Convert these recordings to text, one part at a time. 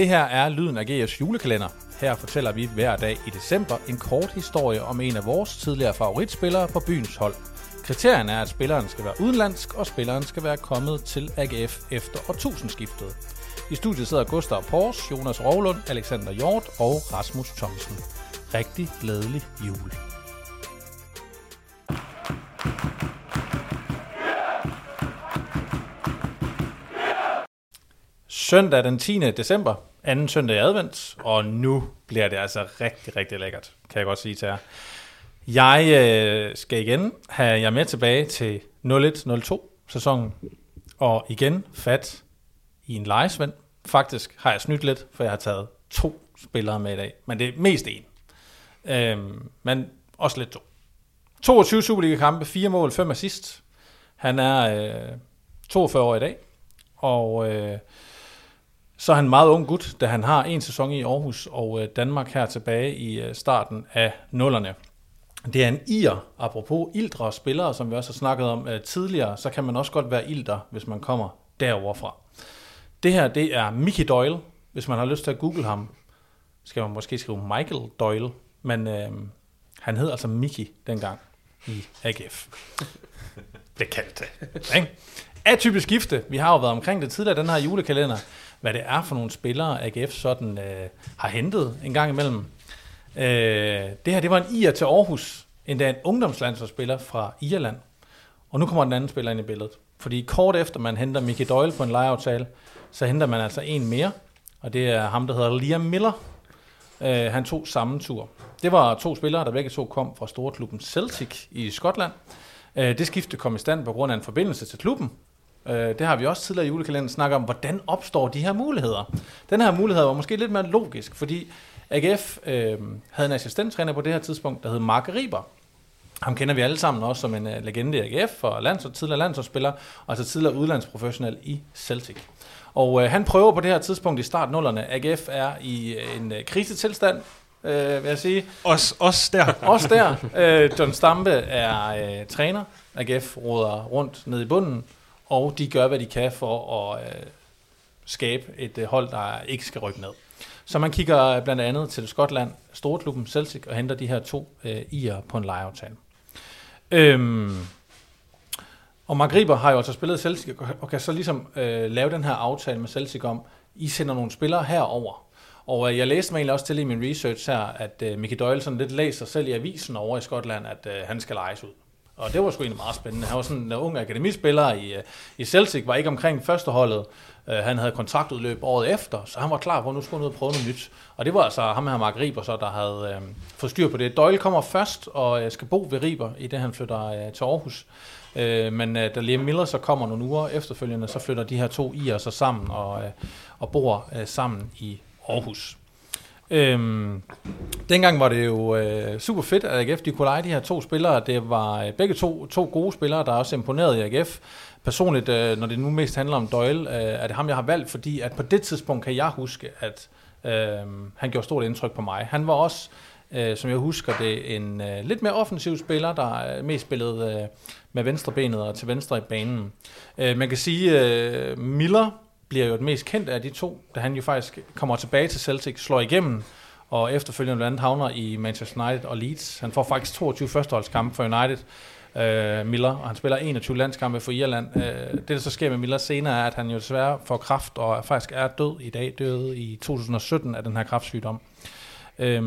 Det her er Lyden af GF's julekalender. Her fortæller vi hver dag i december en kort historie om en af vores tidligere favoritspillere på byens hold. Kriterierne er, at spilleren skal være udenlandsk, og spilleren skal være kommet til AGF efter årtusindskiftet. I studiet sidder Gustav Pors, Jonas Rovlund, Alexander Hjort og Rasmus Thomsen. Rigtig glædelig jul. Søndag den 10. december, anden søndag i advent, og nu bliver det altså rigtig, rigtig lækkert, kan jeg godt sige til jer. Jeg øh, skal igen have jer med tilbage til 01-02 sæsonen, og igen fat i en lejesvend. Faktisk har jeg snydt lidt, for jeg har taget to spillere med i dag, men det er mest en. Øhm, men også lidt to. 22 Superliga-kampe, 4 mål, 5 assist. Han er øh, 42 år i dag, og øh, så er han meget ung gut, da han har en sæson i Aarhus og øh, Danmark her tilbage i øh, starten af nullerne. Det er en ir, apropos ildre spillere, som vi også har snakket om øh, tidligere, så kan man også godt være ilder, hvis man kommer derover fra. Det her, det er Mickey Doyle. Hvis man har lyst til at google ham, skal man måske skrive Michael Doyle, men øh, han hed altså Mickey dengang i AGF. det kaldte det. Atypisk skifte. Vi har jo været omkring det tidligere, den her julekalender, hvad det er for nogle spillere, AGF sådan øh, har hentet en gang imellem. Øh, det her, det var en IR til Aarhus, endda en ungdomslandsholdsspiller fra Irland. Og nu kommer den anden spiller ind i billedet. Fordi kort efter man henter Mickey Doyle på en lejeaftale, så henter man altså en mere, og det er ham, der hedder Liam Miller. Øh, han tog samme tur. Det var to spillere, der begge to kom fra storklubben Celtic i Skotland. Øh, det skifte kom i stand på grund af en forbindelse til klubben. Øh, det har vi også tidligere i julekalenderen snakket om, hvordan opstår de her muligheder. Den her mulighed var måske lidt mere logisk, fordi AGF øh, havde en assistenttræner på det her tidspunkt, der hed Mark Riber. Ham kender vi alle sammen også som en uh, legende i AGF og lands- tidligere landsholdsspiller, og altså tidligere udlandsprofessionel i Celtic. Og uh, han prøver på det her tidspunkt i startnullerne. AGF er i en uh, krisetilstand, uh, vil jeg sige. Også, også der. også der. Uh, John Stampe er uh, træner. AGF råder rundt ned i bunden, og de gør, hvad de kan for at øh, skabe et øh, hold, der ikke skal rykke ned. Så man kigger blandt andet til Skotland, storklubben Celtic, og henter de her to øh, i'er på en lejeaftale. Øhm, og Mark Riber har jo altså spillet Celtic, og kan så ligesom øh, lave den her aftale med Celtic om, I sender nogle spillere herover. Og øh, jeg læste mig egentlig også til i min research her, at øh, Mickey Doyle sådan lidt læser selv i avisen over i Skotland, at øh, han skal lejes ud. Og det var sgu egentlig meget spændende. Han var sådan en ung akademispiller i, øh, i Celtic, var ikke omkring førsteholdet. Øh, han havde kontraktudløb året efter, så han var klar på, at nu skulle han ud og prøve noget nyt. Og det var altså ham her, Mark Riber, så, der havde øh, fået styr på det. Doyle kommer først og øh, skal bo ved Riber, i det han flytter øh, til Aarhus. Øh, men øh, da Liam Miller så kommer nogle uger efterfølgende, så flytter de her to i så sammen og, øh, og bor øh, sammen i Aarhus. Øhm, dengang var det jo øh, super fedt, at AGF de kunne lege de her to spillere. Det var øh, begge to, to gode spillere, der også imponerede i AGF. Personligt, øh, når det nu mest handler om Doyle, øh, er det ham, jeg har valgt, fordi at på det tidspunkt kan jeg huske, at øh, han gjorde stort indtryk på mig. Han var også, øh, som jeg husker det, en øh, lidt mere offensiv spiller, der øh, mest spillede øh, med venstre benet og til venstre i banen. Øh, man kan sige, øh, Miller bliver jo det mest kendte af de to, da han jo faktisk kommer tilbage til Celtic, slår igennem, og efterfølgende blandt andet havner i Manchester United og Leeds. Han får faktisk 22 førsteholdskampe for United, øh, Miller, og han spiller 21 landskampe for Irland. Øh, det, der så sker med Miller senere, er, at han jo desværre får kraft, og faktisk er død i dag, døde i 2017 af den her kraftsygdom. Øh,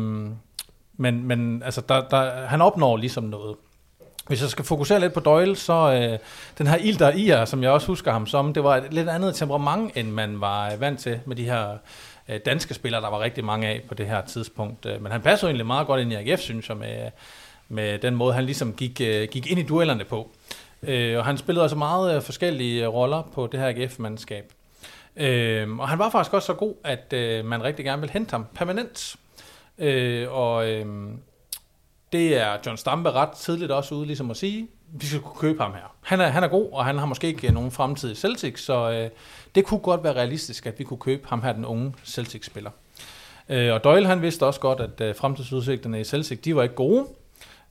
men, men altså, der, der, han opnår ligesom noget. Hvis jeg skal fokusere lidt på Doyle, så øh, den her Ilder Ier, som jeg også husker ham som, det var et lidt andet temperament, end man var vant til med de her øh, danske spillere, der var rigtig mange af på det her tidspunkt. Øh, men han passede egentlig meget godt ind i AGF, synes jeg, med, med den måde, han ligesom gik, øh, gik ind i duellerne på. Øh, og han spillede også meget øh, forskellige øh, roller på det her AGF-mandskab. Øh, og han var faktisk også så god, at øh, man rigtig gerne ville hente ham permanent. Øh, og øh, det er John Stampe ret tidligt også ude ligesom at sige, vi skal kunne købe ham her. Han er, han er god, og han har måske ikke nogen fremtid i Celtic, så øh, det kunne godt være realistisk, at vi kunne købe ham her, den unge Celtic-spiller. Øh, og Doyle han vidste også godt, at øh, fremtidsudsigterne i Celtic, de var ikke gode.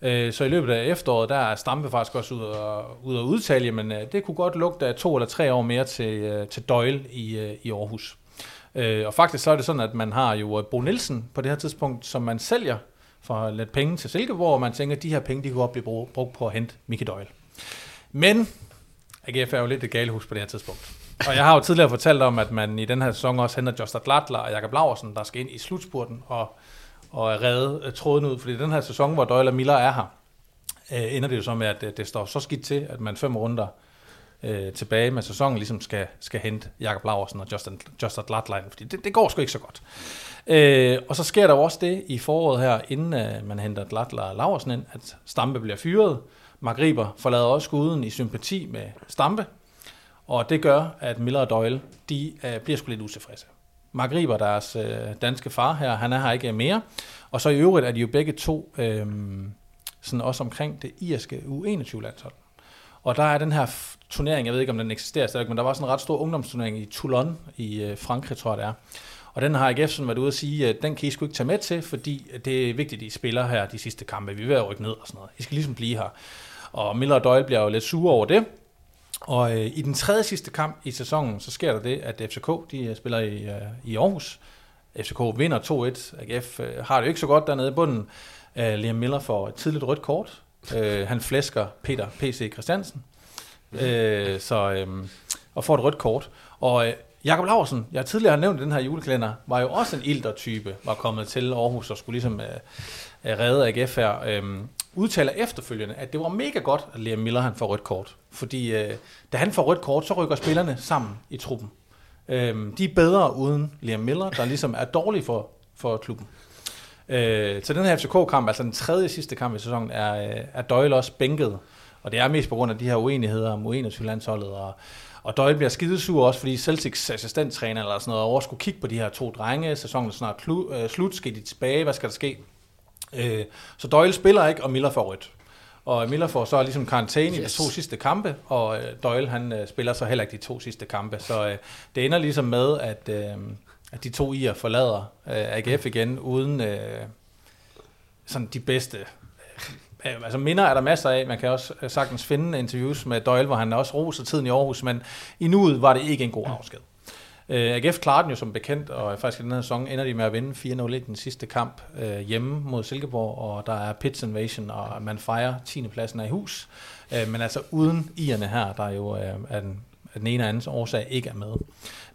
Øh, så i løbet af efteråret, der er Stampe faktisk også ud og, ud og udtale, men øh, det kunne godt lugte af to eller tre år mere til, øh, til Doyle i, øh, i Aarhus. Øh, og faktisk så er det sådan, at man har jo øh, Bo Nielsen på det her tidspunkt, som man sælger for lidt penge til Silkeborg, og man tænker, at de her penge, de kunne godt blive brugt på at hente Mickey Doyle. Men AGF er jo lidt et galehus på det her tidspunkt. Og jeg har jo tidligere fortalt om, at man i den her sæson også henter Josta Glatler og Jakob Laversen, der skal ind i slutspurten og, og redde øh, tråden ud. Fordi den her sæson, hvor Doyle og Miller er her, øh, ender det jo så med, at det, det står så skidt til, at man fem runder øh, tilbage med sæsonen ligesom skal, skal hente Jakob Laversen og Justin, Justin Latline, fordi det, det går sgu ikke så godt. Øh, og så sker der også det i foråret her, inden øh, man henter Latler og Laversen ind, at Stampe bliver fyret. Mark Riber forlader også skuden i sympati med Stampe, og det gør, at Miller og Doyle, de øh, bliver sgu lidt utilfredse. Mark Riber, deres øh, danske far her, han er her ikke mere. Og så i øvrigt er de jo begge to øh, sådan også omkring det irske U21-landshold. Og der er den her turnering, jeg ved ikke om den eksisterer stadig, men der var sådan en ret stor ungdomsturnering i Toulon i øh, Frankrig, tror jeg det er. Og den har AGF sådan været ude at sige, at den kan I sgu ikke tage med til, fordi det er vigtigt, at I spiller her de sidste kampe. Vi er ved at rykke ned og sådan noget. I skal ligesom blive her. Og Miller og Doyle bliver jo lidt sure over det. Og øh, i den tredje sidste kamp i sæsonen, så sker der det, at FCK de øh, spiller i, øh, i Aarhus. FCK vinder 2-1. AGF øh, har det jo ikke så godt dernede i bunden. Øh, Liam Miller får et tidligt rødt kort. Øh, han flæsker Peter P.C. Christiansen. Øh, så, øh, og får et rødt kort. Og øh, Jakob Laursen, jeg tidligere har nævnt den her juleklænder, var jo også en ilter-type, var kommet til Aarhus og skulle ligesom øh, øh redde AGF her. Øh, udtaler efterfølgende, at det var mega godt, at Liam Miller han får rødt kort. Fordi øh, da han får rødt kort, så rykker spillerne sammen i truppen. Øh, de er bedre uden Liam Miller, der ligesom er dårlig for, for klubben. Øh, så den her FCK-kamp, altså den tredje sidste kamp i sæsonen, er, øh, er Doyle også bænket. Og det er mest på grund af de her uenigheder om U21-landsholdet. Og, og Doyle bliver skidesur også, fordi Celtics assistenttræner eller sådan noget over skulle kigge på de her to drenge. Sæsonen er snart klu, øh, slut. Skal de tilbage? Hvad skal der ske? Øh, så Doyle spiller ikke, og Miller får rødt. Og Miller får så ligesom karantæne yes. i de to sidste kampe, og øh, Doyle han øh, spiller så heller ikke de to sidste kampe. Så øh, det ender ligesom med, at, øh, at de to ier forlader øh, AGF igen, uden øh, sådan de bedste øh, altså minder er der masser af. Man kan også øh, sagtens finde interviews med Doyle, hvor han også roser tiden i Aarhus, men i nuet var det ikke en god afsked. Øh, AGF klarede den jo som bekendt, og faktisk i den her sæson ender de med at vinde 4-0 i den sidste kamp hjemme mod Silkeborg, og der er Pits Invasion, og man fejrer 10. pladsen af i hus. Men altså uden ierne her, der jo uh, er den, den ene og andens årsag ikke er med.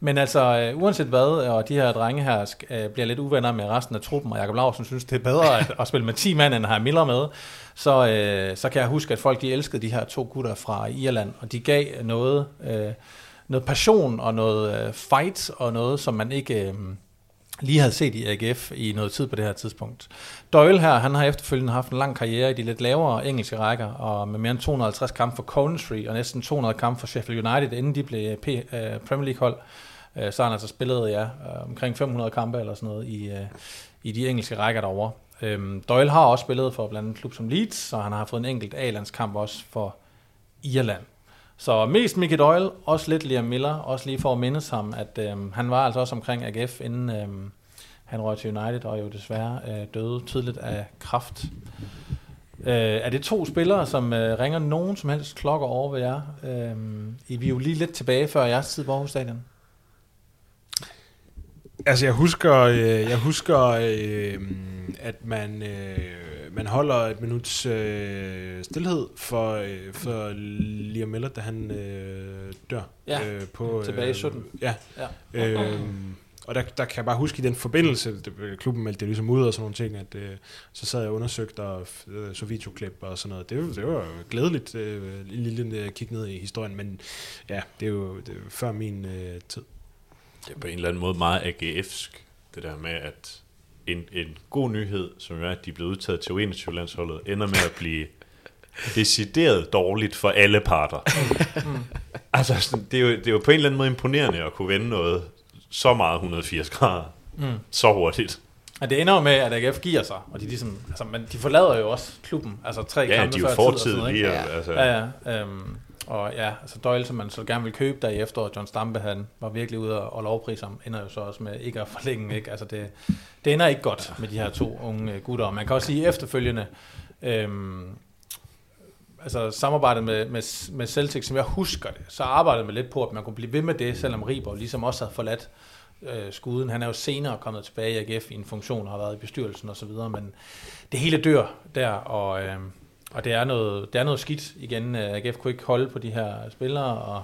Men altså, uh, uanset hvad, og de her drenge her uh, bliver lidt uvenner med resten af truppen, og Jakob Larsen synes, det er bedre at, at spille med 10 mand, end at have Miller med, så, uh, så kan jeg huske, at folk de elskede de her to gutter fra Irland, og de gav noget... Uh, noget passion og noget øh, fight og noget, som man ikke øh, lige havde set i AGF i noget tid på det her tidspunkt. Doyle her, han har efterfølgende haft en lang karriere i de lidt lavere engelske rækker, og med mere end 250 kampe for Coventry og næsten 200 kampe for Sheffield United, inden de blev P- øh, Premier League hold. Øh, så har han altså spillet ja, øh, omkring 500 kampe eller sådan noget i, i de engelske rækker derovre. Øhm, Doyle har også spillet for blandt andet klub som Leeds, og han har fået en enkelt A-landskamp også for Irland. Så mest Mickey Doyle, også lidt Liam Miller, også lige for at mindes ham, at øh, han var altså også omkring AGF, inden øh, han røg til United, og jo desværre øh, døde tidligt af kraft. Øh, er det to spillere, som øh, ringer nogen som helst klokker over ved jer? Øh, I vi er jo lige lidt tilbage før jeres tid på Aarhus Stadion. Altså, jeg husker, øh, jeg husker øh, at man, øh, man holder et minuts øh, stillhed for, øh, for Liam Miller, da han øh, dør. Ja, øh, på, tilbage i 17. Øh, ja. ja. Øh, og der, der kan jeg bare huske i den forbindelse, det, klubben meldte det ligesom ud og sådan nogle ting, at øh, så sad jeg og undersøgte og øh, så videoklip og sådan noget. Det, var, det var glædeligt øh, en lille øh, kig ned i historien, men ja, det er jo, det er før min øh, tid. Det er på en eller anden måde meget AGF'sk, det der med, at en, en god nyhed, som er, at de er blevet udtaget til U21-landsholdet, ender med at blive decideret dårligt for alle parter. Mm. altså, det er, jo, det er jo på en eller anden måde imponerende at kunne vende noget så meget 180 grader, mm. så hurtigt. Ja, det ender jo med, at AGF giver sig, og de, ligesom, altså, men de forlader jo også klubben, altså tre ja, kampe de er jo fortid lige. Ja. Altså. Ja, ja. Um, og ja, altså Doyle, som man så gerne vil købe der i efteråret, John Stampe, han var virkelig ude og, og lovprise ham, ender jo så også med ikke at forlænge, ikke? Altså det, det ender ikke godt med de her to unge gutter. Og man kan også sige efterfølgende, øhm, altså samarbejdet med, med, med Celtic, som jeg husker det, så arbejdede man lidt på, at man kunne blive ved med det, selvom Riber ligesom også havde forladt øh, skuden. Han er jo senere kommet tilbage i AGF i en funktion og har været i bestyrelsen osv., men det hele dør der, og, øh, og det, er noget, det er noget skidt igen. Øh, AGF kunne ikke holde på de her spillere, og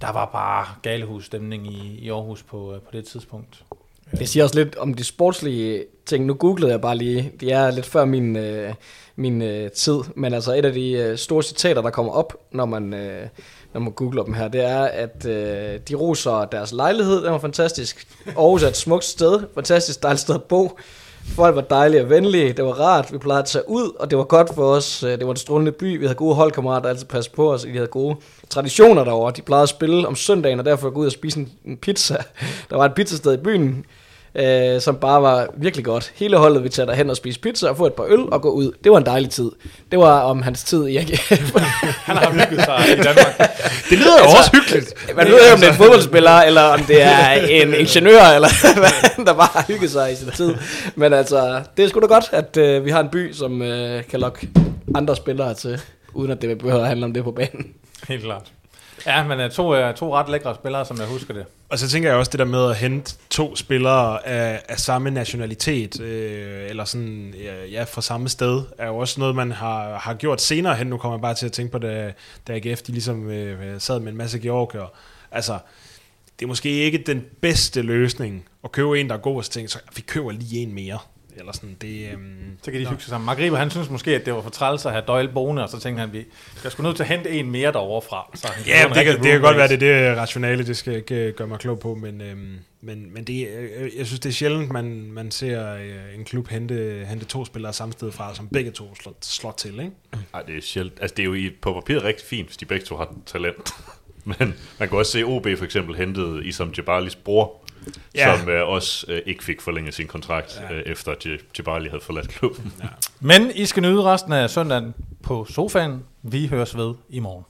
der var bare galehusstemning i, i Aarhus på, øh, på det tidspunkt. Det siger også lidt om de sportslige ting. Nu googlede jeg bare lige. Det er lidt før min, øh, min øh, tid. Men altså et af de øh, store citater, der kommer op, når man, øh, når man googler dem her, det er, at øh, de roser deres lejlighed. Den var fantastisk. Aarhus er et smukt sted. Fantastisk dejligt sted at bo. Folk var dejlige og venlige, det var rart, vi plejede at tage ud, og det var godt for os. Øh, det var en strålende by, vi havde gode holdkammerater, der altid passede på os, vi havde gode traditioner derovre. De plejede at spille om søndagen, og derfor gå ud og spise en, en pizza. Der var et pizzasted i byen, øh, som bare var virkelig godt. Hele holdet vi tager derhen og spise pizza og få et par øl og gå ud. Det var en dejlig tid. Det var om hans tid i AGF. Han har hygget sig i Danmark. Det lyder jo også hyggeligt. Man ved ikke, om det er en fodboldspiller, eller om det er en ingeniør, eller hvad, der bare har hygget sig i sin tid. Men altså, det er sgu da godt, at øh, vi har en by, som øh, kan lokke andre spillere til, uden at det behøver at handle om det på banen. Helt klart. Ja, men er to, uh, to ret lækre spillere, som jeg husker det. Og så tænker jeg også det der med at hente to spillere af, af samme nationalitet, øh, eller sådan, ja, ja, fra samme sted, er jo også noget, man har, har gjort senere hen. Nu kommer jeg bare til at tænke på, da, da AGF de ligesom øh, sad med en masse georgier. Altså, det er måske ikke den bedste løsning at købe en, der er god, og så tænke, så vi køber lige en mere. Eller sådan, det, øhm, Så kan de hygge sig sammen. Mark Riber, han synes måske, at det var for træls at have Doyle boende, og så tænkte han, vi jeg skulle nødt til at hente en mere derovre fra. Så han Ja, det kan, det kan godt være, det er det rationale, det skal ikke gøre mig klog på, men, øhm, men, men det, øh, jeg synes, det er sjældent, man, man ser øh, en klub hente, hente to spillere samme sted fra, som begge to slår, slår til, ikke? Nej, det er sjældent. Altså, det er jo i, på papiret rigtig fint, hvis de begge to har talent. Men man kan også se, OB for eksempel hentede Isam Jabalis bror, Ja. ja. som øh, også øh, ikke fik forlænget sin kontrakt, Ja. ja. øh, efter Jabali havde forladt klubben. Men I skal nyde resten af søndagen på sofaen. Vi høres ved i morgen.